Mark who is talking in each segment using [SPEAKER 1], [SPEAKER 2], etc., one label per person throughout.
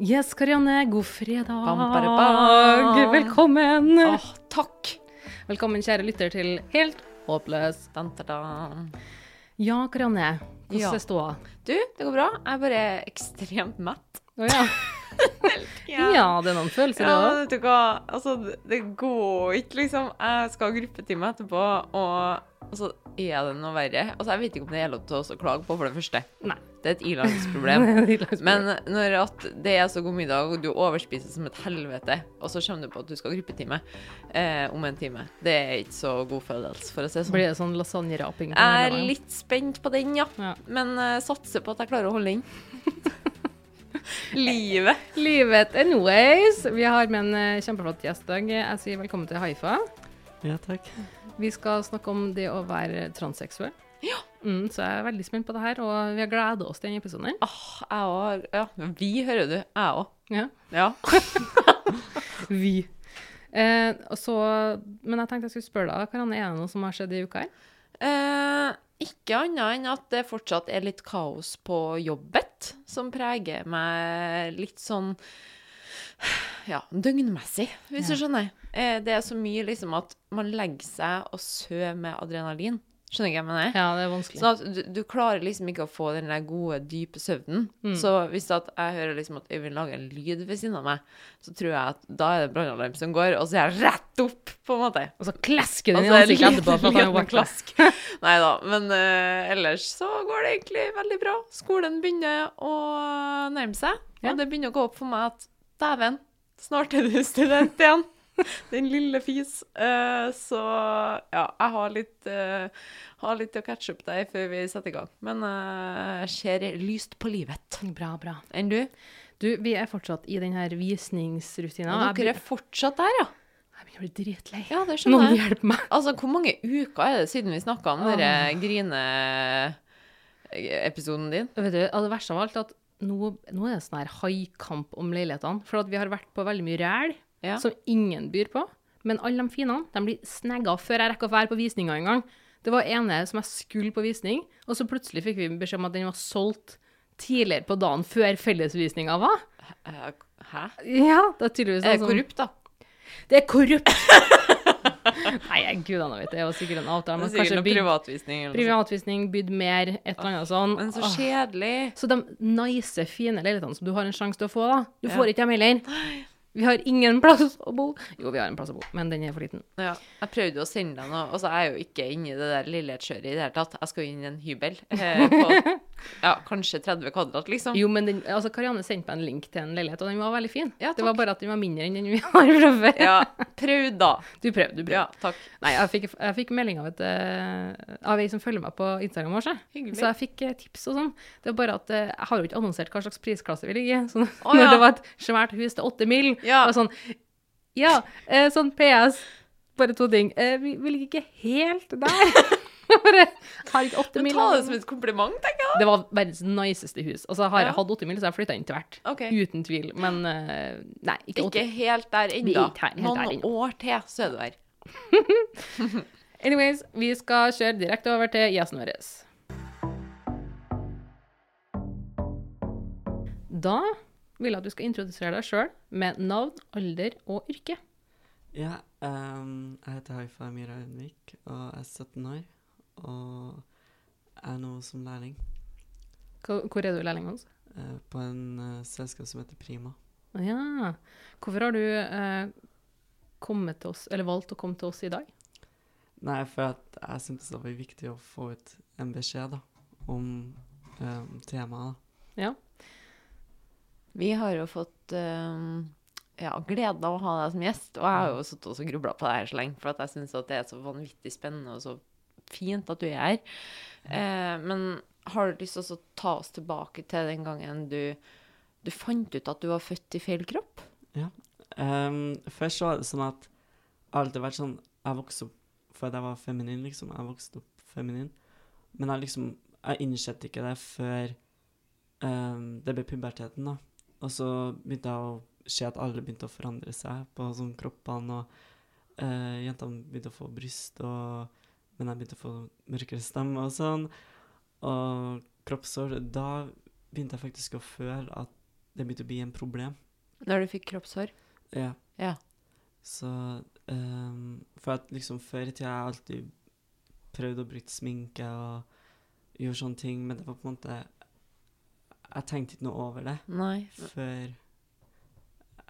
[SPEAKER 1] Yes, Karianne. God fredag.
[SPEAKER 2] Bam, bare, bam.
[SPEAKER 1] Velkommen.
[SPEAKER 2] Åh, takk!
[SPEAKER 1] Velkommen, kjære lytter, til Helt håpløs.
[SPEAKER 2] Dan, da, da.
[SPEAKER 1] Ja, Karianne. Hvordan
[SPEAKER 2] Ja.
[SPEAKER 1] er ståa?
[SPEAKER 2] Du, det går bra. Jeg er bare ekstremt mett.
[SPEAKER 1] Oh, ja. ja, det er noen følelser,
[SPEAKER 2] Ja,
[SPEAKER 1] det òg.
[SPEAKER 2] Altså, det- går ikke, liksom. Jeg skal ha gruppetime etterpå, og altså, er det noe verre? Altså, jeg vet ikke om det er lov til å klage på, for det første.
[SPEAKER 1] Nei.
[SPEAKER 2] Det er et ilandsproblem. Men når det er så god middag, og du overspiser som et helvete, og så kommer du på at du skal ha gruppetime eh, om en time, det er ikke så god følelse, for å si det sånn.
[SPEAKER 1] Blir det sånn lasagneraping?
[SPEAKER 2] Jeg er litt spent på den, ja.
[SPEAKER 1] Ja.
[SPEAKER 2] Men uh, satser på at jeg klarer å holde inn. Livet.
[SPEAKER 1] Livet anyways. Vi har med en eh, kjempeflott gjest i dag. Jeg sier velkommen til Haifa.
[SPEAKER 3] Ja, takk.
[SPEAKER 1] Vi skal snakke om det å være transseksuell.
[SPEAKER 2] Ja.
[SPEAKER 1] Mm, så jeg er veldig spent på det her, og vi har gleda oss til denne episoden. her.
[SPEAKER 2] Ah, jeg òg. Ja, vi hører du. Jeg òg.
[SPEAKER 1] Ja.
[SPEAKER 2] Ja.
[SPEAKER 1] Vi. Eh, så, men jeg tenkte jeg skulle spørre deg, Karanne, er det noe som har skjedd i uka her?
[SPEAKER 2] Eh, ikke annet enn at det fortsatt er litt kaos på jobbet, som preger meg litt sånn ja, døgnmessig, hvis
[SPEAKER 1] Ja.
[SPEAKER 2] du skjønner. Eh, det er så mye liksom at man legger seg og sover med adrenalin. Skjønner ikke hva jeg mener?
[SPEAKER 1] Ja, det er vanskelig.
[SPEAKER 2] Sånn at du, du klarer liksom ikke å få den der gode, dype søvnen.
[SPEAKER 1] Mm.
[SPEAKER 2] Så hvis at jeg hører liksom at Øyvind lager en lyd ved siden av meg, så tror jeg at da er det brannalarm som går, og så er jeg rett opp, på en måte.
[SPEAKER 1] Og så klesker den i ansiktet etterpå. for at han er
[SPEAKER 2] klask. Nei da, men uh, ellers så går det egentlig veldig bra. Skolen begynner å nærme seg,
[SPEAKER 1] Ja.
[SPEAKER 2] og det begynner å gå opp for meg at dæven, snart er du student igjen. Den lille fis. Uh, så ja, jeg har litt, uh, har litt å catche opp deg før vi setter i gang. Men eh, jeg ser lyst på livet.
[SPEAKER 1] Bra, bra.
[SPEAKER 2] Enn du?
[SPEAKER 1] Du, vi er fortsatt i denne visningsrutina.
[SPEAKER 2] Ja, dere er fortsatt der, ja?
[SPEAKER 1] jeg begynner å bli dritlei.
[SPEAKER 2] Ja, det
[SPEAKER 1] Noen
[SPEAKER 2] skjønner jeg.
[SPEAKER 1] hjelper meg.
[SPEAKER 2] Altså, hvor mange uker er det siden vi snakka om denne grine-episoden din?
[SPEAKER 1] Vet du, det verste av alt er at nå, nå er det sånn her haikamp om leilighetene. For vi har vært på veldig mye ræl
[SPEAKER 2] Ja.
[SPEAKER 1] som ingen byr på. Men alle de fine de blir snegga før jeg rekker å være på visninga en gang. Det var ene som jeg skulle på visning, og så plutselig fikk vi beskjed om at den var solgt tidligere på dagen før fellesvisninga var.
[SPEAKER 2] Hæ?
[SPEAKER 1] Ja, det er tydeligvis
[SPEAKER 2] Er det
[SPEAKER 1] sånn
[SPEAKER 2] korrupt, da?
[SPEAKER 1] Det er korrupt! Nei, gudene vet det. Det var sikkert en avtale. Men kanskje bygd,
[SPEAKER 2] privatvisning sånt.
[SPEAKER 1] privatvisning, bydd mer, et eller annet sånn.
[SPEAKER 2] Men så kjedelig.
[SPEAKER 1] Så de nice, fine leilighetene som du har en sjanse til å få, da, du
[SPEAKER 2] Ja.
[SPEAKER 1] får ikke dem heller. Vi har ingen plass å bo. Jo, vi har en plass å bo, men den er for liten.
[SPEAKER 2] Ja. Jeg prøvde å sende deg noe, og så er jeg jo ikke inne i det der leilighetskjøret i det hele tatt. Jeg skal jo inn i en hybel eh, på ja, kanskje 30 kvadrat, liksom.
[SPEAKER 1] Jo, men den, altså, Karianne sendte meg en link til en leilighet, og den var veldig fin.
[SPEAKER 2] Ja,
[SPEAKER 1] det var bare at den var mindre enn den vi har fra før.
[SPEAKER 2] Ja, prøv da.
[SPEAKER 1] Du prøvde, du prøvde.
[SPEAKER 2] Ja, takk.
[SPEAKER 1] Nei, jeg fikk, jeg fikk melding av, et, eh, av ei som følger meg på Instagram vår, så jeg fikk eh, tips og sånn. Det var bare at eh, jeg har jo ikke annonsert hva slags prisklasse vi ligger i. Så
[SPEAKER 2] Å,
[SPEAKER 1] når det var et svært hus til åtte mil,
[SPEAKER 2] Ja.
[SPEAKER 1] og sånn Ja, sånn PS. Bare to ting. Vi, vi ligger ikke helt der. bare har ikke åtte mil.
[SPEAKER 2] ta det som et kompliment, tenker jeg.
[SPEAKER 1] Det var verdens niceste hus. Og så har
[SPEAKER 2] Ja.
[SPEAKER 1] jeg hatt åtte mil, så jeg flytta inn til hvert.
[SPEAKER 2] Okay.
[SPEAKER 1] Uten tvil. Men eh, nei, ikke åtte.
[SPEAKER 2] Ikke helt der
[SPEAKER 1] er
[SPEAKER 2] ennå. Noen år til, så er du her.
[SPEAKER 1] Anyways, vi skal kjøre direkte over til gjesten vår. Da vil jeg at du skal introdusere deg sjøl med navn, alder og yrke.
[SPEAKER 3] Ja, um, jeg heter Haifa Myra Unvik og er 17 år. Og er nå som lærling
[SPEAKER 1] Hvor er du lærling hos?
[SPEAKER 3] eh, på en eh, selskap som heter Prima.
[SPEAKER 1] Ja. Hvorfor har du eh, kommet til oss, eller valgt å komme til oss i dag?
[SPEAKER 3] Nei, for at jeg syntes det var viktig å få ut en beskjed da, om um, temaet. da.
[SPEAKER 1] Ja.
[SPEAKER 2] Vi har jo fått um, ja, gleden av å ha deg som gjest, og jeg har jo sittet og grubla på det her så lenge, for at jeg syns det er så vanvittig spennende og så fint at du er her. Eh, men har du lyst til å ta oss tilbake til den gangen du, du fant ut at du var født i feil kropp?
[SPEAKER 3] Ehm, først så var det sånn at jeg alltid vært sånn Jeg vokste opp for at jeg var feminin, liksom. Jeg vokste opp feminin. Men jeg liksom Jeg innsett ikke det før um, det ble puberteten, da. Og så begynte jeg å se at alle begynte å forandre seg på sånn kroppene, og uh, jentene begynte å få bryst, og men jeg begynte å få mørkere stemme og sånn. Og kroppssår, Da begynte jeg faktisk å føle at det begynte å bli en problem.
[SPEAKER 2] Når du fikk kroppshår?
[SPEAKER 3] Ja.
[SPEAKER 2] Ja.
[SPEAKER 3] Så um, For at liksom før i tida har jeg alltid prøvd å bruke sminke og gjøre sånne ting, men det var på en måte Jeg tenkte ikke noe over det
[SPEAKER 2] Nei.
[SPEAKER 3] før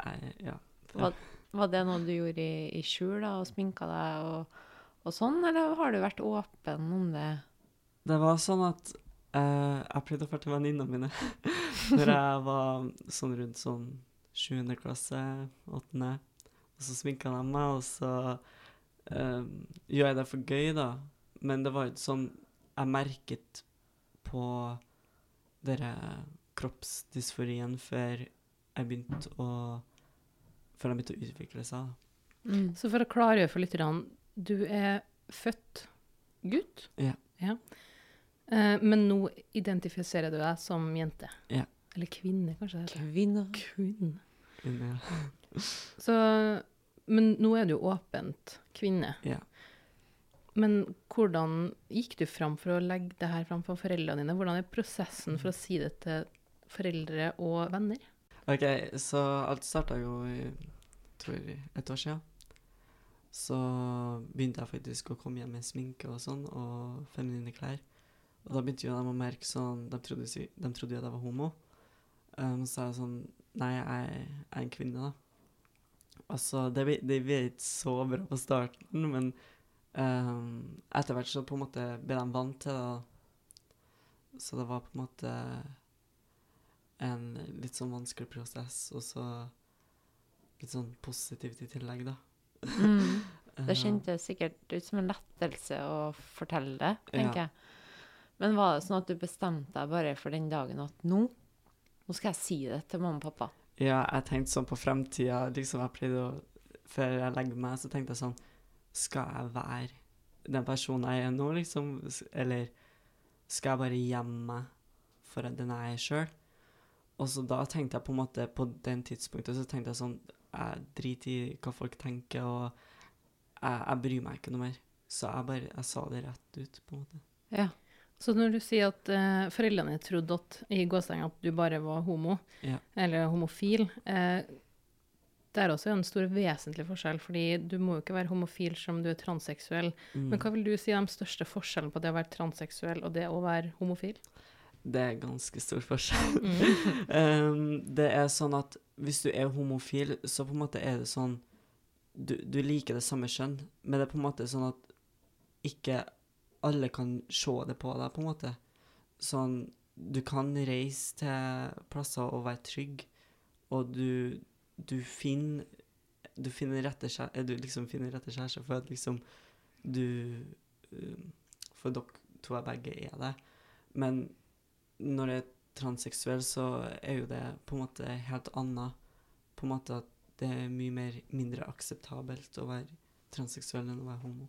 [SPEAKER 3] jeg Ja.
[SPEAKER 2] Hva, var det noe du gjorde i, i skjul, da, og sminka deg og, og sånn, eller har du vært åpen om det?
[SPEAKER 3] Det var sånn at eh, jeg pleide å dra til venninnene mine når jeg var sånn rundt sånn sjuende klasse, 8. Og så sminka de meg, og så eh, gjør jeg det for gøy, da. Men det var ikke sånn Jeg merket på denne kroppsdysforien før jeg begynte å Før den begynte å utvikle seg.
[SPEAKER 2] Mm.
[SPEAKER 1] Så for å klargjøre for lytterne, du er født gutt.
[SPEAKER 3] Ja.
[SPEAKER 1] Eh, men nå identifiserer du deg som jente.
[SPEAKER 3] Ja.
[SPEAKER 1] Eller kvinne, kanskje det heter.
[SPEAKER 2] Kvinne.
[SPEAKER 1] Kvinne.
[SPEAKER 3] ja.
[SPEAKER 1] Så, men nå er du jo åpent kvinne.
[SPEAKER 3] Ja.
[SPEAKER 1] Men hvordan gikk du fram for å legge det her fram for foreldrene dine? Hvordan er prosessen for å si det til foreldre og venner?
[SPEAKER 3] OK, så alt starta jo i tror jeg, et år siden. Så begynte jeg faktisk å komme hjem med sminke og sånn, og feminine klær. Og da begynte jo de å merke sånn De trodde, de trodde at jeg var homo. Um, så sa jeg sånn Nei, jeg er jeg er en kvinne, da. Altså, det, det ble ikke så bra på starten, men um, etter hvert så på en måte ble de vant til det. Så det var på en måte en litt sånn vanskelig prosess, og så litt sånn positivt i tillegg, da.
[SPEAKER 2] Mm. Det
[SPEAKER 3] Eh,
[SPEAKER 2] kjentes sikkert ut som en lettelse å fortelle det,
[SPEAKER 3] Ja.
[SPEAKER 2] tenker jeg. Men var det sånn at du bestemte deg bare for den dagen at nå, nå skal jeg si det til mamma og pappa?
[SPEAKER 3] Ja, jeg tenkte sånn på fremtida, liksom jeg pleide å Før jeg legger meg, så tenkte jeg sånn Skal jeg være den personen jeg er nå, liksom? Eller skal jeg bare gjemme meg for den jeg er sjøl? Og så da tenkte jeg på en måte På den tidspunktet så tenkte jeg sånn Jeg driter i hva folk tenker, og jeg, jeg bryr meg ikke noe mer. Så jeg bare Jeg sa det rett ut, på en måte.
[SPEAKER 2] Ja.
[SPEAKER 1] Så når du sier at uh, foreldrene trodde at, i gåsehud at du bare var homo,
[SPEAKER 3] Ja.
[SPEAKER 1] eller homofil, uh, det er også en stor vesentlig forskjell, fordi du må jo ikke være homofil som du er transseksuell.
[SPEAKER 3] Mm.
[SPEAKER 1] Men hva vil du si er de største forskjellene på det å være transseksuell og det å være homofil?
[SPEAKER 3] Det er ganske stor forskjell.
[SPEAKER 1] Mm.
[SPEAKER 3] um, det er sånn at hvis du er homofil, så på en måte er det sånn Du, du liker det samme kjønn, men det er på en måte sånn at ikke alle kan se det på deg, på en måte. Sånn Du kan reise til plasser og være trygg, og du, du finner Du finner rette kjære, du liksom finner rette kjæreste for at liksom du um, For dere to er begge er det. Men når jeg er transseksuell, så er jo det på en måte helt annet. På en måte at det er mye mer, mindre akseptabelt å være transseksuell enn å være homo.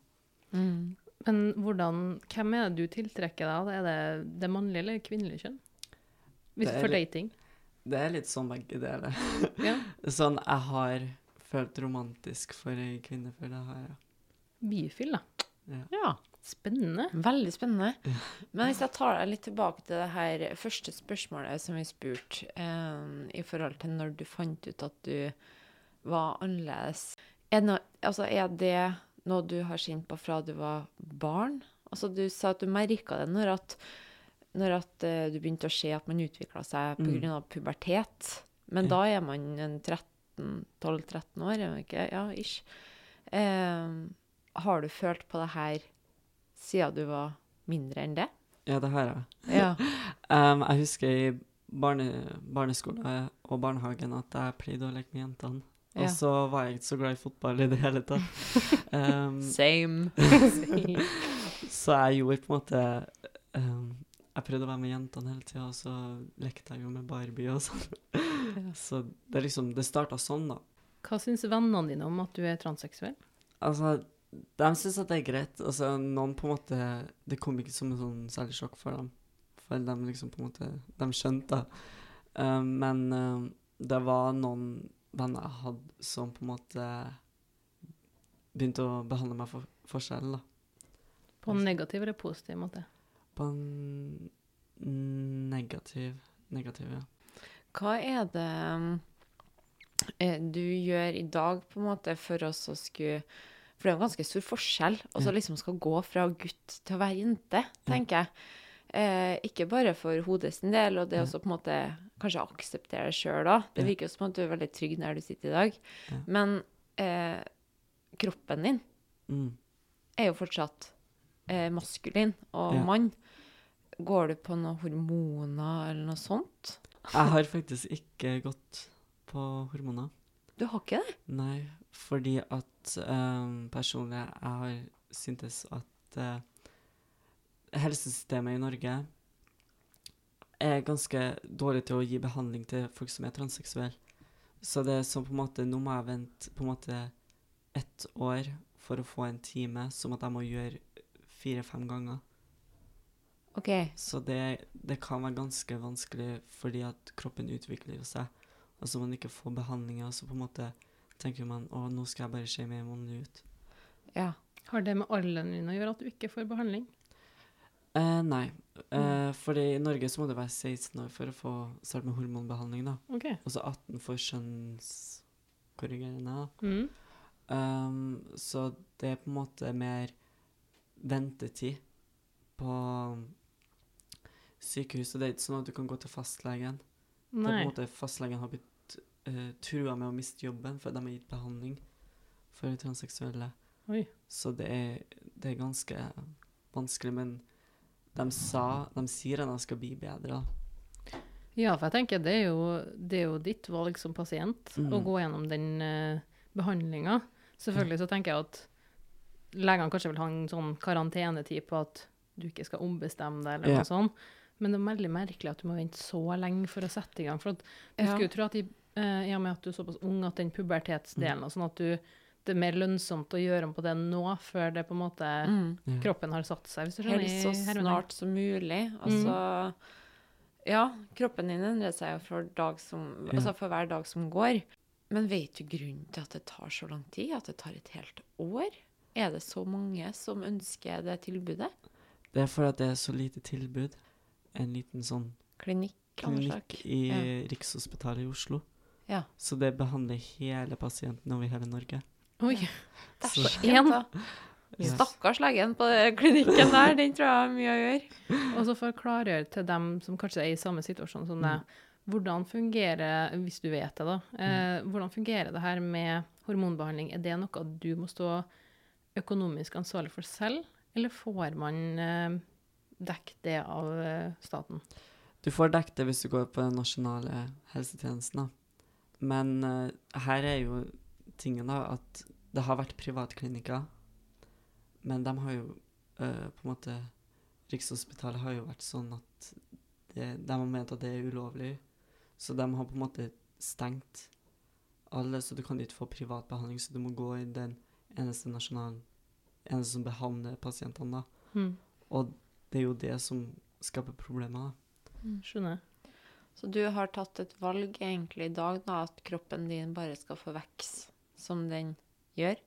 [SPEAKER 2] Mm.
[SPEAKER 1] Men hvordan, hvem er det du tiltrekker deg? Er det det mannlige eller kvinnelige kjønn? Hvis
[SPEAKER 3] Det er
[SPEAKER 1] for
[SPEAKER 3] litt-
[SPEAKER 1] dating.
[SPEAKER 3] Det er litt sånn begge deler.
[SPEAKER 1] Ja.
[SPEAKER 3] sånn jeg har følt romantisk for ei kvinne før det her, ja.
[SPEAKER 1] Bifil, da.
[SPEAKER 3] Ja.
[SPEAKER 2] ja.
[SPEAKER 1] Spennende.
[SPEAKER 2] Veldig spennende. Men hvis jeg tar deg litt tilbake til det her første spørsmålet som vi spurte, eh, i forhold til når du fant ut at du var annerledes. Er, det, altså, er det noe du har kjent på fra du var barn? Altså, du sa at du merka det når at, når at uh, du begynte å se at man utvikla seg
[SPEAKER 3] Mm.
[SPEAKER 2] pga. av pubertet. Men
[SPEAKER 3] Ja.
[SPEAKER 2] da er man 12-13 år, er ikke? Ja, ish. Uh, har du følt på det her siden du var mindre enn det?
[SPEAKER 3] Ja, det har jeg.
[SPEAKER 2] Ja.
[SPEAKER 3] Um, jeg husker i barne, barneskole og barnehagen at jeg pleide å leke med jentene.
[SPEAKER 2] Ja.
[SPEAKER 3] Og så var jeg ikke så glad i fotball i det hele tatt. Um,
[SPEAKER 2] Same.
[SPEAKER 3] Så jeg gjorde på en måte um, Jeg prøvde å være med jentene hele tida, og så lekte jeg jo med Barbie og sånn. Så det liksom Det starta sånn, da.
[SPEAKER 1] Hva syns vennene dine om at du er transseksuell?
[SPEAKER 3] Altså, de syns at det er greit. Altså, noen på en måte Det kom ikke som en sånn særlig sjokk for dem. For de liksom på en måte De skjønte det. Um, men um, det var noen venner jeg hadde som på en måte begynte å behandle meg for forskjell, da.
[SPEAKER 1] På en negativ eller positiv måte?
[SPEAKER 3] På en negativ Negativ, ja.
[SPEAKER 2] Hva er det eh, du gjør i dag på en måte for oss å skulle For det er jo en ganske stor forskjell og så liksom skal gå fra gutt til å være jente, tenker jeg. Eh, ikke bare for hodet sin del, og det
[SPEAKER 3] Ja.
[SPEAKER 2] å på en måte kanskje akseptere det sjøl òg. Det virker jo som at du er veldig trygg der du sitter i dag.
[SPEAKER 3] Ja.
[SPEAKER 2] Men eh, kroppen din
[SPEAKER 3] Mm.
[SPEAKER 2] er jo fortsatt eh, maskulin og
[SPEAKER 3] Ja.
[SPEAKER 2] mann. Går du på noen hormoner eller noe sånt?
[SPEAKER 3] Jeg har faktisk ikke gått på hormoner.
[SPEAKER 2] Du har ikke det?
[SPEAKER 3] Nei, fordi at um, personlig jeg har syntes at eh, helsesystemet i Norge er ganske dårlig til å gi behandling til folk som er transseksuelle. Så det er sånn på en måte Nå må jeg vente på en måte ett år for å få en time, som at jeg må gjøre fire-fem ganger.
[SPEAKER 2] OK.
[SPEAKER 3] Så det, det kan være ganske vanskelig fordi at kroppen utvikler seg. Og så man ikke får behandlinger, så på en måte tenker man å, nå skal jeg bare se mer måned ut.
[SPEAKER 2] Ja.
[SPEAKER 1] Har det med alderen din å gjøre at du ikke får behandling?
[SPEAKER 3] Eh, nei, eh, fordi i Norge så må du være 16 år for å få starte med hormonbehandling, da.
[SPEAKER 1] Okay.
[SPEAKER 3] Og så 18 for kjønnskorrigerende.
[SPEAKER 1] Mm.
[SPEAKER 3] Um, så det er på en måte mer ventetid på sykehus. Og det er ikke sånn at du kan gå til fastlegen. Det er på en måte Fastlegen har blitt uh, trua med å miste jobben for de har gitt behandling for transseksuelle.
[SPEAKER 1] Oi.
[SPEAKER 3] Så det er, det er ganske vanskelig. Men de, sa, de sier at de skal bli bedre.
[SPEAKER 1] Ja, for jeg tenker det er jo, det er jo ditt valg som pasient
[SPEAKER 3] Mm.
[SPEAKER 1] å gå gjennom den uh, behandlinga. Selvfølgelig så tenker jeg at legene kanskje vil ha en sånn karantenetid på at du ikke skal ombestemme deg, eller noe sånt. Men det er veldig merkelig at du må vente så lenge for å sette i gang. For at du
[SPEAKER 2] Ja.
[SPEAKER 1] skulle jo tro at i, eh, i og med at du er såpass ung, at den pubertetsdelen og sånn at du det er mer lønnsomt å gjøre om på det nå, før det på en måte
[SPEAKER 2] Mm.
[SPEAKER 1] Kroppen har satt seg, hvis du skjønner?
[SPEAKER 2] Helst så snart som mulig. Altså Ja, kroppen din endrer seg jo for, dag som,
[SPEAKER 3] Ja.
[SPEAKER 2] altså for hver dag som går. Men vet du grunnen til at det tar så lang tid? At det tar et helt år? Er det så mange som ønsker det tilbudet?
[SPEAKER 3] Det er fordi det er så lite tilbud. En liten sånn
[SPEAKER 2] Klinikk?
[SPEAKER 3] klinikk i
[SPEAKER 2] Ja.
[SPEAKER 3] Rikshospitalet i Oslo.
[SPEAKER 2] Ja.
[SPEAKER 3] Så det behandler hele pasienten over hele Norge.
[SPEAKER 1] Oi.
[SPEAKER 2] Da. Stakkars legen på klinikken der, den tror jeg har mye å gjøre.
[SPEAKER 1] Og så for å klargjøre til dem som kanskje er i samme situasjon som deg, hvordan fungerer, hvis du vet det da, eh, hvordan fungerer det her med hormonbehandling? Er det noe du må stå økonomisk ansvarlig for selv, eller får man eh, dekket det av eh, staten?
[SPEAKER 3] Du får dekket det hvis du går på den nasjonale helsetjenesten, da. Men eh, her er jo tingen da, at det har vært privatklinikker, men de har jo eh, på en måte Rikshospitalet har jo vært sånn at det, de har ment at det er ulovlig, så de har på en måte stengt alle, så du kan ikke få privat behandling, så du må gå i den eneste nasjonalen, eneste som behandler pasientene da.
[SPEAKER 1] Mm.
[SPEAKER 3] Og det er jo det som skaper problemer da.
[SPEAKER 1] Skjønner.
[SPEAKER 2] Så du har tatt et valg egentlig i dag, da, at kroppen din bare skal få vokse som den gjør?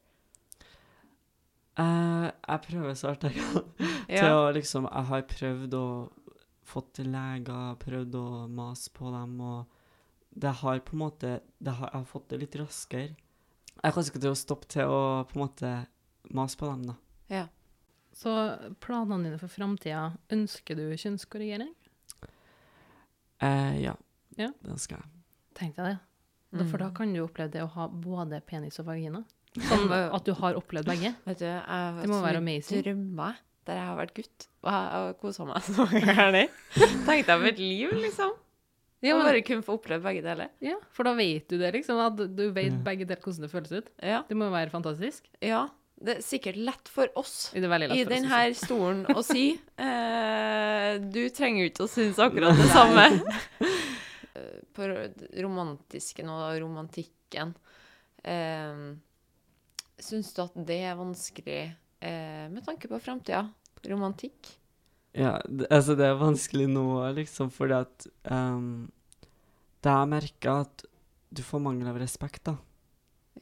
[SPEAKER 3] Uh, jeg prøver så hardt jeg kan.
[SPEAKER 2] Ja.
[SPEAKER 3] Til å liksom Jeg har prøvd å få til leger, prøvd å mase på dem, og det har på en måte det har, Jeg har fått det litt raskere. Jeg kan ikke til å stoppe til å på en måte mase på dem, da.
[SPEAKER 2] ja.
[SPEAKER 1] Så planene dine for framtida, ønsker du kjønnskorrigering?
[SPEAKER 3] Uh, ja.
[SPEAKER 1] Ja.
[SPEAKER 3] Det ønsker jeg.
[SPEAKER 1] Tenkte jeg det. Da, for da
[SPEAKER 2] Mm.
[SPEAKER 1] kan du oppleve det å ha både penis og vagina. Sånn at du har opplevd begge.
[SPEAKER 2] Vet du, jeg har
[SPEAKER 1] Det må være amazing.
[SPEAKER 2] drømmer der jeg har vært gutt, og har kosa meg så gærent. Tenkte jeg på et liv, liksom.
[SPEAKER 1] Ja, men,
[SPEAKER 2] bare kunne få oppleve begge deler.
[SPEAKER 1] ja, for da vet du det, liksom. At du vet begge deler hvordan det føles ut.
[SPEAKER 2] Ja.
[SPEAKER 1] Det må jo være fantastisk.
[SPEAKER 2] ja. Det er sikkert lett for oss
[SPEAKER 1] lett
[SPEAKER 2] i
[SPEAKER 1] for
[SPEAKER 2] denne stolen å si. Eh, du trenger jo ikke å synes akkurat det samme. Eh, På romantiske nå, da, romantikken. Eh, Syns du at det er vanskelig eh, med tanke på framtida? Romantikk?
[SPEAKER 3] Ja, det, altså det er vanskelig nå, liksom, fordi at um, Det er merka at du får mangel av respekt, da.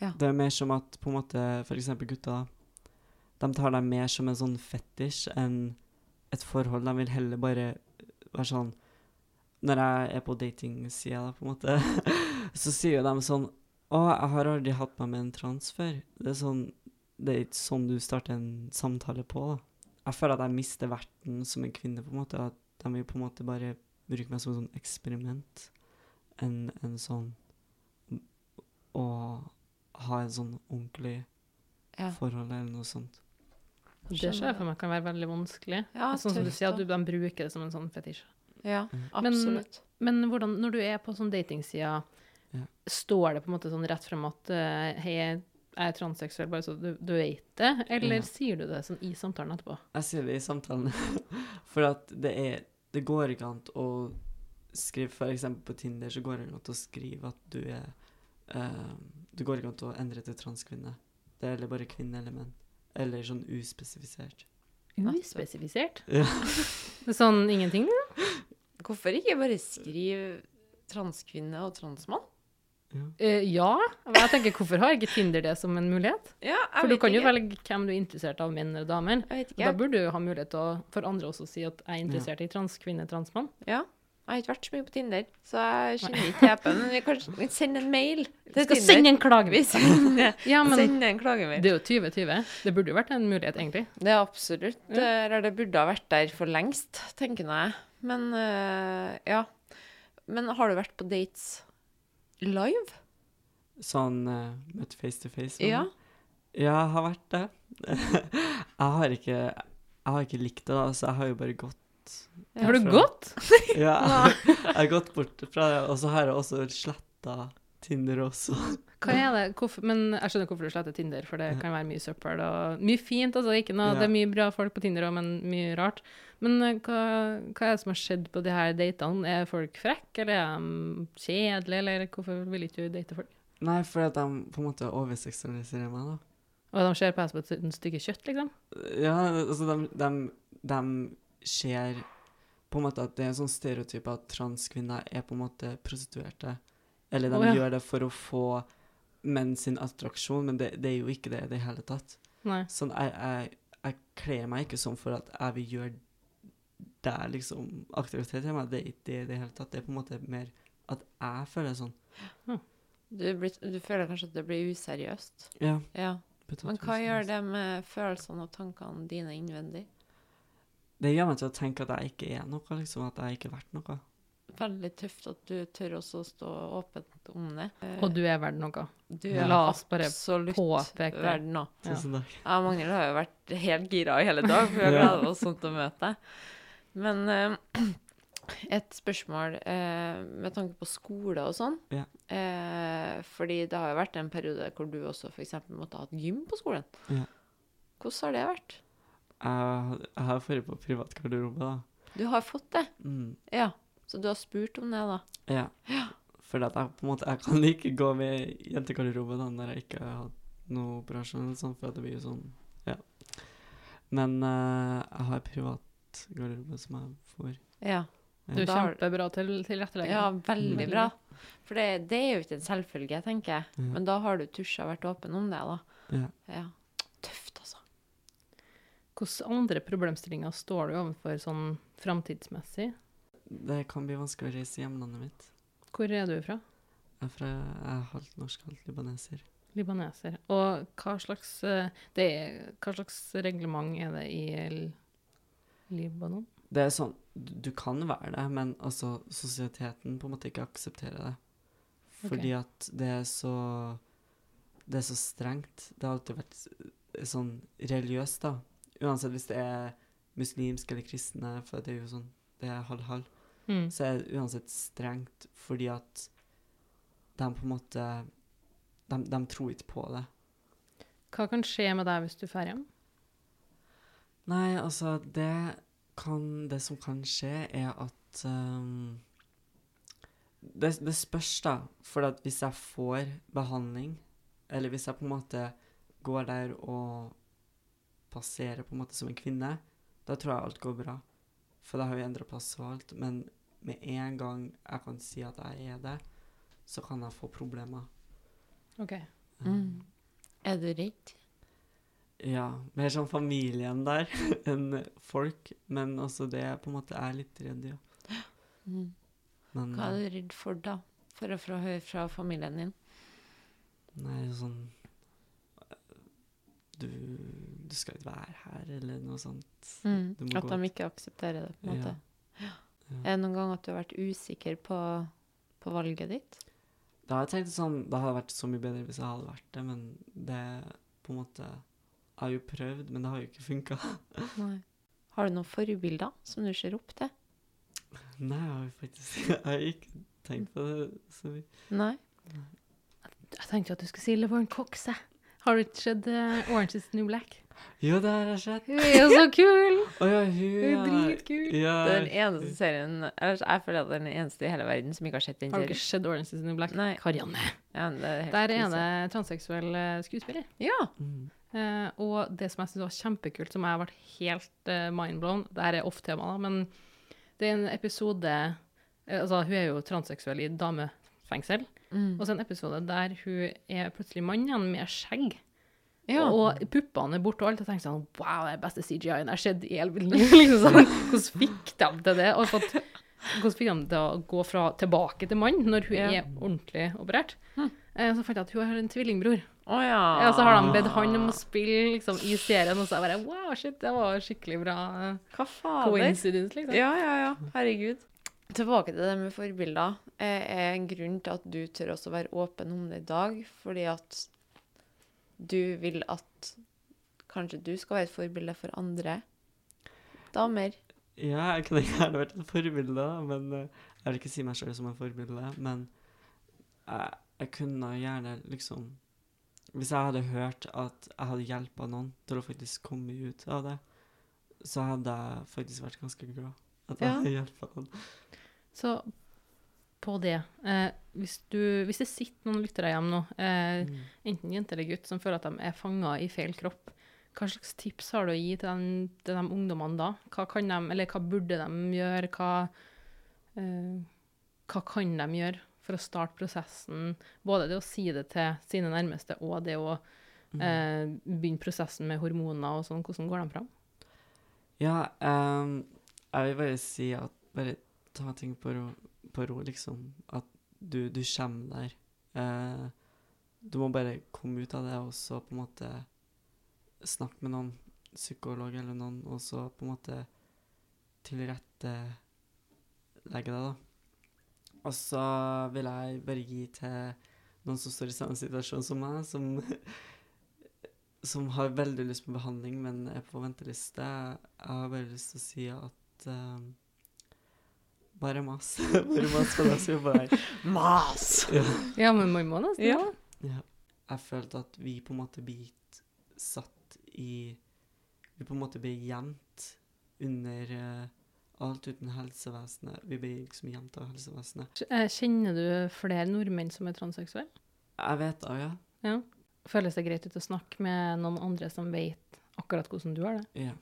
[SPEAKER 2] Ja.
[SPEAKER 3] Det er mer som at på en måte, for eksempel gutta, de tar deg mer som en sånn fetisj enn et forhold. De vil heller bare være sånn Når jeg er på datingsida, da, på en måte, så sier jo de sånn Å, jeg har aldri hatt meg med en trans før. Det er sånn Det er ikke sånn du starter en samtale på, da. Jeg føler at jeg mister verten som en kvinne, på en måte. At de vil på en måte bare bruke meg som et sånn eksperiment. En, en sånn Å ha en sånn ordentlig
[SPEAKER 2] Ja.
[SPEAKER 3] forhold eller noe sånt.
[SPEAKER 1] Det ser jeg for meg kan være veldig vanskelig.
[SPEAKER 2] Ja,
[SPEAKER 1] sånn som du sier, at du, de bruker det som en sånn fetisj.
[SPEAKER 2] Ja, absolutt.
[SPEAKER 1] Men hvordan, når du er på sånn datingsida,
[SPEAKER 3] Ja.
[SPEAKER 1] står det på en måte sånn rett frem at eh, hei, jeg er transseksuell, bare så du, du vet det? Eller
[SPEAKER 3] Ja.
[SPEAKER 1] sier du det sånn i samtalen etterpå?
[SPEAKER 3] Jeg sier det i samtalen, for at det er Det går ikke an å skrive eksempel på Tinder så går det ikke an å skrive at du er uh, Det går ikke an å endre til transkvinne. Det er eller bare kvinne eller menn. Eller sånn uspesifisert.
[SPEAKER 1] Uspesifisert?
[SPEAKER 3] Ja.
[SPEAKER 1] Sånn ingenting? liksom?
[SPEAKER 2] Hvorfor ikke bare skrive transkvinne og transmann?
[SPEAKER 3] Ja.
[SPEAKER 1] Uh, ja. Men jeg tenker, hvorfor har ikke Tinder det som en mulighet?
[SPEAKER 2] Ja, jeg
[SPEAKER 1] For du
[SPEAKER 2] vet
[SPEAKER 1] kan jo
[SPEAKER 2] ikke.
[SPEAKER 1] velge hvem du er interessert av, menn eller damer.
[SPEAKER 2] Jeg vet
[SPEAKER 1] Og Da burde du ha mulighet til å, for andre også å si at jeg er interessert i transkvinne, transmann.
[SPEAKER 2] Ja. Jeg har ikke vært så mye på Tinder, så jeg kjenner ikke tepen. Men vi kan sende en mail
[SPEAKER 1] Vi
[SPEAKER 2] til
[SPEAKER 1] skal
[SPEAKER 2] Tinder.
[SPEAKER 1] sende en klagevis. Ja, men
[SPEAKER 2] en klagemail.
[SPEAKER 1] det er jo 2020. Det burde jo vært en mulighet, egentlig.
[SPEAKER 2] Det er absolutt Eller det burde ha vært der for lengst, tenker nå jeg. Men eh, ja. Men har du vært på dates live?
[SPEAKER 3] Sånn uh, møtt face to face.
[SPEAKER 2] Ja.
[SPEAKER 3] Ja, jeg har vært det. jeg har ikke Jeg har ikke likt det, da, så jeg har jo bare gått
[SPEAKER 1] Har du gått?
[SPEAKER 3] Ja, jeg har gått bort fra det, og så har jeg også sletta Tinder også.
[SPEAKER 1] Hva er det? Hvorfor, men jeg skjønner hvorfor du sletter Tinder, for det kan være mye søppel og mye fint. altså ikke noe,
[SPEAKER 3] Ja.
[SPEAKER 1] Det er mye bra folk på Tinder òg, men mye rart. Men eh, hva, hva er det som har skjedd på de her datene? Er folk frekke, eller er de kjedelige, eller hvorfor vil ikke du date folk?
[SPEAKER 3] Nei, fordi at de på en måte overseksualiserer meg, da.
[SPEAKER 1] Og de ser på deg som et stykke kjøtt, liksom?
[SPEAKER 3] Ja, altså de, de, de ser på en måte at det er en sånn stereotyp at transkvinner er på en måte prostituerte. Eller de
[SPEAKER 1] oh, ja.
[SPEAKER 3] gjør det for å få menn sin attraksjon, men det, det er jo ikke det i det hele tatt.
[SPEAKER 1] Nei.
[SPEAKER 3] Sånn, jeg, jeg, jeg kler meg ikke sånn for at jeg vil gjøre det er liksom aktivitet til meg. Det er ikke det i det hele tatt. Det er på en måte mer at jeg føler det sånn.
[SPEAKER 2] Du, blir, du føler kanskje at det blir useriøst?
[SPEAKER 3] Ja.
[SPEAKER 2] Ja. Men hva gjør det med følelsene og tankene dine innvendig?
[SPEAKER 3] Det gjør meg til å tenke at jeg ikke er noe, liksom. At jeg ikke er verdt noe.
[SPEAKER 2] Veldig tøft at du tør også å stå åpent om det.
[SPEAKER 1] Og du er verdt noe.
[SPEAKER 2] du er
[SPEAKER 1] La oss bare påpeke det.
[SPEAKER 2] verdt noe.
[SPEAKER 1] Ja.
[SPEAKER 3] Tusen takk.
[SPEAKER 2] Jeg og Magnhild har jo vært helt gira i hele dag, for vi har
[SPEAKER 3] Ja.
[SPEAKER 2] gleda oss sånn til å møte deg. Men uh, et spørsmål eh, med tanke på skole og sånn.
[SPEAKER 3] Ja.
[SPEAKER 2] Eh, fordi det har jo vært en periode hvor du også f.eks. måtte ha et gym på skolen.
[SPEAKER 3] Ja.
[SPEAKER 2] Hvordan har det vært?
[SPEAKER 3] Jeg, jeg har vært på privat garderobe, da.
[SPEAKER 2] Du har fått det?
[SPEAKER 3] Mm.
[SPEAKER 2] Ja. Så du har spurt om det, da?
[SPEAKER 3] Ja. For at jeg på en måte Jeg kan ikke gå med jentegarderobe da når jeg ikke har hatt noe operasjon eller sånn, for at det blir jo sånn Ja. Men uh, jeg har privat garderobe som jeg får.
[SPEAKER 2] Ja.
[SPEAKER 1] Du er kjempebra til tilrettelegging.
[SPEAKER 2] Ja, veldig
[SPEAKER 1] Veldig
[SPEAKER 2] bra. For det, det er jo ikke en selvfølge, tenker jeg.
[SPEAKER 3] Ja.
[SPEAKER 2] Men da har du tusja vært åpen om det, da.
[SPEAKER 3] Ja.
[SPEAKER 2] Ja. Tøft, altså.
[SPEAKER 1] Hvilke andre problemstillinger står du overfor sånn framtidsmessig?
[SPEAKER 3] Det kan bli vanskelig å reise i hjemlandet mitt.
[SPEAKER 1] Hvor er du fra?
[SPEAKER 3] Jeg er, fra, jeg er halvt norsk, halvt libaneser.
[SPEAKER 1] Libaneser. Og hva slags, eh, det hva slags reglement er det i Libanon?
[SPEAKER 3] Det er sånn Du kan være det, men altså sosieteten på en måte ikke aksepterer det. Fordi at det er så Det er så strengt. Det har alltid vært sånn religiøst, da. Uansett hvis det er muslimsk eller kristne, for det er jo sånn Det er halv-halv.
[SPEAKER 1] Mm.
[SPEAKER 3] Så er det uansett strengt fordi at de på en måte De, de tror ikke på det.
[SPEAKER 1] Hva kan skje med deg hvis du drar hjem?
[SPEAKER 3] Nei, altså, det kan Det som kan skje, er at um, det, det spørs, da. For hvis jeg får behandling, eller hvis jeg på en måte går der og passerer på en måte som en kvinne, da tror jeg alt går bra. For da har vi endra plass og alt. Men med en gang jeg kan si at jeg er det, så kan jeg få problemer.
[SPEAKER 1] OK.
[SPEAKER 2] Mm. Er du redd?
[SPEAKER 3] Ja, mer sånn familien der enn folk. Men også det er på en måte er litt redd, ja.
[SPEAKER 2] Mm.
[SPEAKER 3] Men
[SPEAKER 2] Hva er du redd for da? For å få høre fra familien din?
[SPEAKER 3] nei, sånn du, du skal ikke være her, eller noe sånt. Mm,
[SPEAKER 2] At de ikke aksepterer det, på en måte.
[SPEAKER 3] Ja.
[SPEAKER 2] Er det noen gang at du har vært usikker på, på valget ditt?
[SPEAKER 3] Da har jeg tenkt sånn Det hadde vært så mye bedre hvis jeg hadde vært det, men det på en måte Jeg har jo prøvd, men det har jo ikke funka.
[SPEAKER 2] Har du noen forbilder som du ser opp til?
[SPEAKER 3] Nei, jeg har faktisk Jeg har ikke tenkt på det så mye.
[SPEAKER 2] Nei?
[SPEAKER 1] Jeg tenkte at du skulle si LeVorne Cox, jeg. Har du ikke sett uh, Orange is the New Black?
[SPEAKER 3] Jo, det har jeg sett.
[SPEAKER 1] Hun er jo så kul!
[SPEAKER 3] oh, ja, hun
[SPEAKER 1] Hun er dritkul.
[SPEAKER 3] Ja,
[SPEAKER 2] Det er den eneste serien ellers, Jeg føler at det er den eneste i hele verden som ikke har sett den
[SPEAKER 1] Har du ikke sett Orange is the New Black?
[SPEAKER 2] Nei.
[SPEAKER 1] Karianne.
[SPEAKER 2] Ja, det er
[SPEAKER 1] Der er det transseksuell eh, skuespiller.
[SPEAKER 2] Ja.
[SPEAKER 3] Mm.
[SPEAKER 1] Uh, og det som jeg syns var kjempekult, som jeg ble helt uh, mindblown Det her er off-tema, da, men det er en episode uh, Altså, hun er jo transseksuell i damefengsel.
[SPEAKER 2] Mm.
[SPEAKER 1] Og så en episode der hun er plutselig mann igjen med skjegg.
[SPEAKER 2] ja.
[SPEAKER 1] Og puppene er borte og alt. Og tenker sånn Wow, det er beste CGI-en jeg har sett i hele mitt liv. Liksom. Hvordan fikk de til det? Og fått, hvordan fikk de til å gå fra tilbake til mann når hun
[SPEAKER 2] Ja.
[SPEAKER 1] er ordentlig operert? Eh, så fant jeg at hun har en tvillingbror.
[SPEAKER 2] Oh, ja.
[SPEAKER 1] Ja, så har de bedt han om å spille liksom, i serien, og så er jeg bare Wow, shit, det var skikkelig bra
[SPEAKER 2] Hva fader?
[SPEAKER 1] coincidence, liksom.
[SPEAKER 2] Ja, ja, ja. Herregud. Tilbake til det med forbilder. Eh, Er en grunn til at du tør også være åpen om det i dag, fordi at du vil at kanskje du skal være et forbilde for andre damer.
[SPEAKER 3] ja, jeg kunne gjerne vært et forbilde, men eh, jeg vil ikke si meg sjøl som et forbilde. Men jeg, jeg kunne gjerne liksom Hvis jeg hadde hørt at jeg hadde hjelpa noen til å faktisk komme ut av det, så hadde jeg faktisk vært ganske glad. At jeg
[SPEAKER 2] Ja.
[SPEAKER 3] hadde hjelpa noen.
[SPEAKER 1] Så på det eh, hvis, du, hvis det sitter noen lyttere hjemme nå, eh,
[SPEAKER 3] Mm.
[SPEAKER 1] enten jente eller gutt, som føler at de er fanga i feil kropp, hva slags tips har du å gi til, den, til de ungdommene da? Hva kan de, eller hva burde de gjøre? Hva, eh, hva kan de gjøre for å starte prosessen? Både det å si det til sine nærmeste, og det å
[SPEAKER 3] Mm.
[SPEAKER 1] eh, begynne prosessen med hormoner og sånn. Hvordan går de fram?
[SPEAKER 3] Ja, um, jeg vil bare si at bare ta ting på ro, på ro liksom. At du, du kommer der. Eh, du må bare komme ut av det, og så på en måte snakke med noen, psykolog eller noen, og så på en måte tilrettelegge deg, da. Og så vil jeg bare gi til noen som står i samme situasjon som meg, som som har veldig lyst på behandling, men er på venteliste. Jeg har bare lyst til å si at eh, Bare mas. bare mas på deg, sier bare.
[SPEAKER 2] Mas!
[SPEAKER 3] Ja.
[SPEAKER 1] Ja, men man må nesten
[SPEAKER 2] Ja.
[SPEAKER 3] Ja. Jeg følte at vi på en måte blir satt i Vi på en måte blir gjemt under uh, alt uten helsevesenet. Vi blir liksom gjemt av helsevesenet.
[SPEAKER 1] Eh, Kjenner du flere nordmenn som er transseksuelle?
[SPEAKER 3] Jeg vet det, ja.
[SPEAKER 1] Ja. Føles det greit ut å snakke med noen andre som vet akkurat hvordan du har det?
[SPEAKER 3] ja.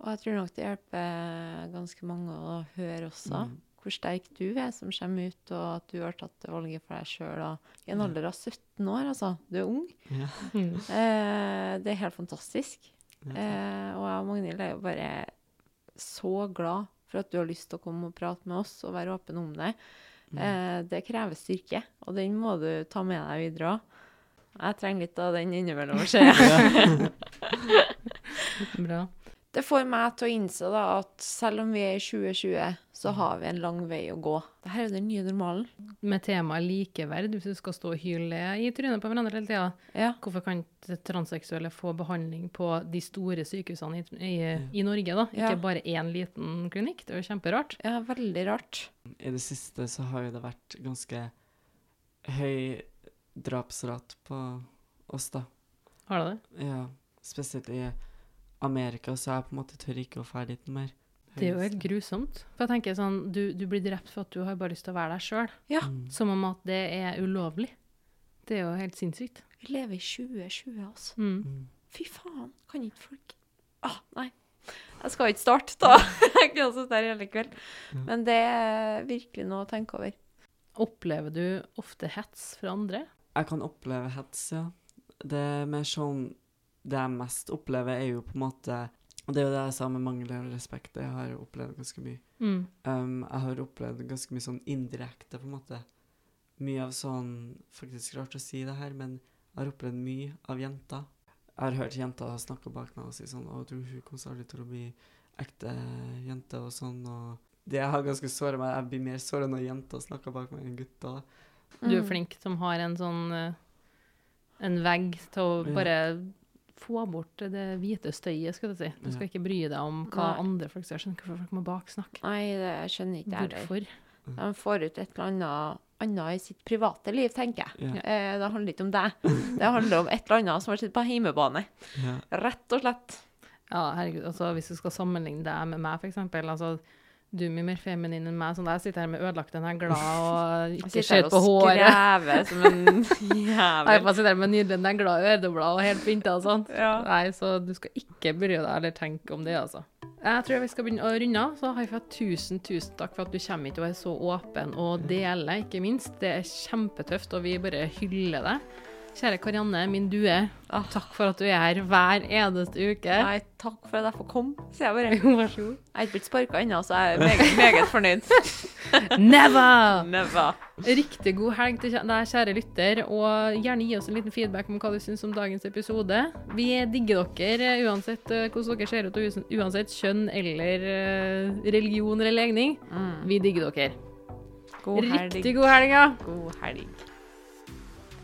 [SPEAKER 2] Og jeg tror nok det hjelper ganske mange å høre også
[SPEAKER 3] Mm.
[SPEAKER 2] hvor sterk du er som kommer ut, og at du har tatt valget for deg sjøl. I en alder av 17 år, altså. Du er ung.
[SPEAKER 3] ja.
[SPEAKER 2] Eh, det er helt fantastisk.
[SPEAKER 3] ja.
[SPEAKER 2] Eh, og jeg og Magnhild er jo bare så glad for at du har lyst til å komme og prate med oss og være åpen om det.
[SPEAKER 3] Mm.
[SPEAKER 2] Eh, det krever styrke, og den må du ta med deg videre òg. Jeg trenger litt av den innimellom, ser jeg.
[SPEAKER 1] Bra.
[SPEAKER 2] Det får meg til å innse da at selv om vi er i 2020, så har vi en lang vei å gå. Dette er den nye normalen.
[SPEAKER 1] Med temaet likeverd, hvis du skal stå og hyle i trynet på hverandre hele tida,
[SPEAKER 2] Ja.
[SPEAKER 1] hvorfor kan ikke transseksuelle få behandling på de store sykehusene i, i, i Norge, da? Ikke
[SPEAKER 2] Ja.
[SPEAKER 1] bare én liten klinikk? Det er jo kjemperart.
[SPEAKER 2] ja, veldig rart.
[SPEAKER 3] I det siste så har jo det vært ganske høy drapsrat på oss, da.
[SPEAKER 1] Har det det?
[SPEAKER 3] Ja, spesielt i Amerika, så jeg på en måte tør ikke å dra dit mer.
[SPEAKER 1] Det er jo helt grusomt. For jeg tenker sånn, du, du blir drept for at du har bare lyst til å være deg sjøl.
[SPEAKER 2] Ja.
[SPEAKER 3] Mm.
[SPEAKER 1] Som om at det er ulovlig. Det er jo helt sinnssykt.
[SPEAKER 2] Vi lever i 2020, altså.
[SPEAKER 1] Mm.
[SPEAKER 3] Mm.
[SPEAKER 2] Fy faen, kan ikke folk Ah, nei. Jeg skal ikke starte, da. Jeg kunne sittet her hele kvelden.
[SPEAKER 3] Ja.
[SPEAKER 2] Men det er virkelig noe å tenke over.
[SPEAKER 1] Opplever du ofte hets fra andre?
[SPEAKER 3] Jeg kan oppleve hets, ja. Det er mer sånn Det jeg mest opplever, er jo på en måte Og det er jo det jeg sa med mangel på respekt. Det har jeg opplevd ganske mye.
[SPEAKER 1] Mm.
[SPEAKER 3] Um, jeg har opplevd ganske mye sånn indirekte, på en måte. Mye av sånn Faktisk rart å si det her, men jeg har opplevd mye av jenter. Jeg har hørt jenter snakke bak meg og si sånn Å, du, hun kommer aldri til å bli ekte jente, og sånn, og Det har ganske såra meg. Jeg blir mer såra når jenter snakker bak meg enn gutter.
[SPEAKER 1] Du er
[SPEAKER 2] Mm.
[SPEAKER 1] flink som har en sånn eh, en vegg til å
[SPEAKER 3] Ja.
[SPEAKER 1] Få bort det hvite støyet, skal du si. Du skal ikke bry deg om hva
[SPEAKER 2] Nei.
[SPEAKER 1] andre folk sier. Jeg skjønner ikke hvorfor folk må baksnakke.
[SPEAKER 2] Nei, det skjønner ikke jeg heller. De får ut et eller annet, annet i sitt private liv, tenker jeg.
[SPEAKER 3] Ja.
[SPEAKER 2] Eh, det handler ikke om deg. Det handler om et eller annet som har sittet på hjemmebane.
[SPEAKER 3] Ja.
[SPEAKER 2] Rett og slett.
[SPEAKER 1] Ja, herregud, altså hvis du skal sammenligne deg med meg, for eksempel, altså du er mye mer feminin enn meg, sånn jeg sitter her med ødelagt den her glad og
[SPEAKER 2] Jeg
[SPEAKER 1] ikke
[SPEAKER 2] sitter
[SPEAKER 1] ser
[SPEAKER 2] her og
[SPEAKER 1] på håret.
[SPEAKER 2] skrever som en jævel.
[SPEAKER 1] jeg sitter her med nydelig glad og øredobler og helt pynta og sånn.
[SPEAKER 2] Ja.
[SPEAKER 1] Nei, så du skal ikke bry deg eller tenke om det, altså. Jeg tror vi skal begynne å runde av. Så Haifa, tusen, tusen takk for at du kommer hit og er så åpen og deler, ikke minst. Det er kjempetøft, og vi bare hyller deg. Kjære Karianne, min due,
[SPEAKER 2] Ah.
[SPEAKER 1] takk for at du er her hver eneste uke.
[SPEAKER 2] Nei, takk for at jeg får komme, sier jeg bare.
[SPEAKER 1] Jo, vær så god.
[SPEAKER 2] Jeg er ikke blitt sparka ennå, så jeg er meget, meget fornøyd.
[SPEAKER 1] Never!
[SPEAKER 2] Never.
[SPEAKER 1] Riktig god helg til deg, kjære lytter, og gjerne gi oss en liten feedback om hva du syns om dagens episode. Vi digger dere eh, uansett eh, hvordan dere ser ut, og uansett kjønn eller eh, religion eller legning.
[SPEAKER 2] Mm.
[SPEAKER 1] Vi digger dere.
[SPEAKER 2] God helg.
[SPEAKER 1] Riktig god helg, ja.
[SPEAKER 2] God helg.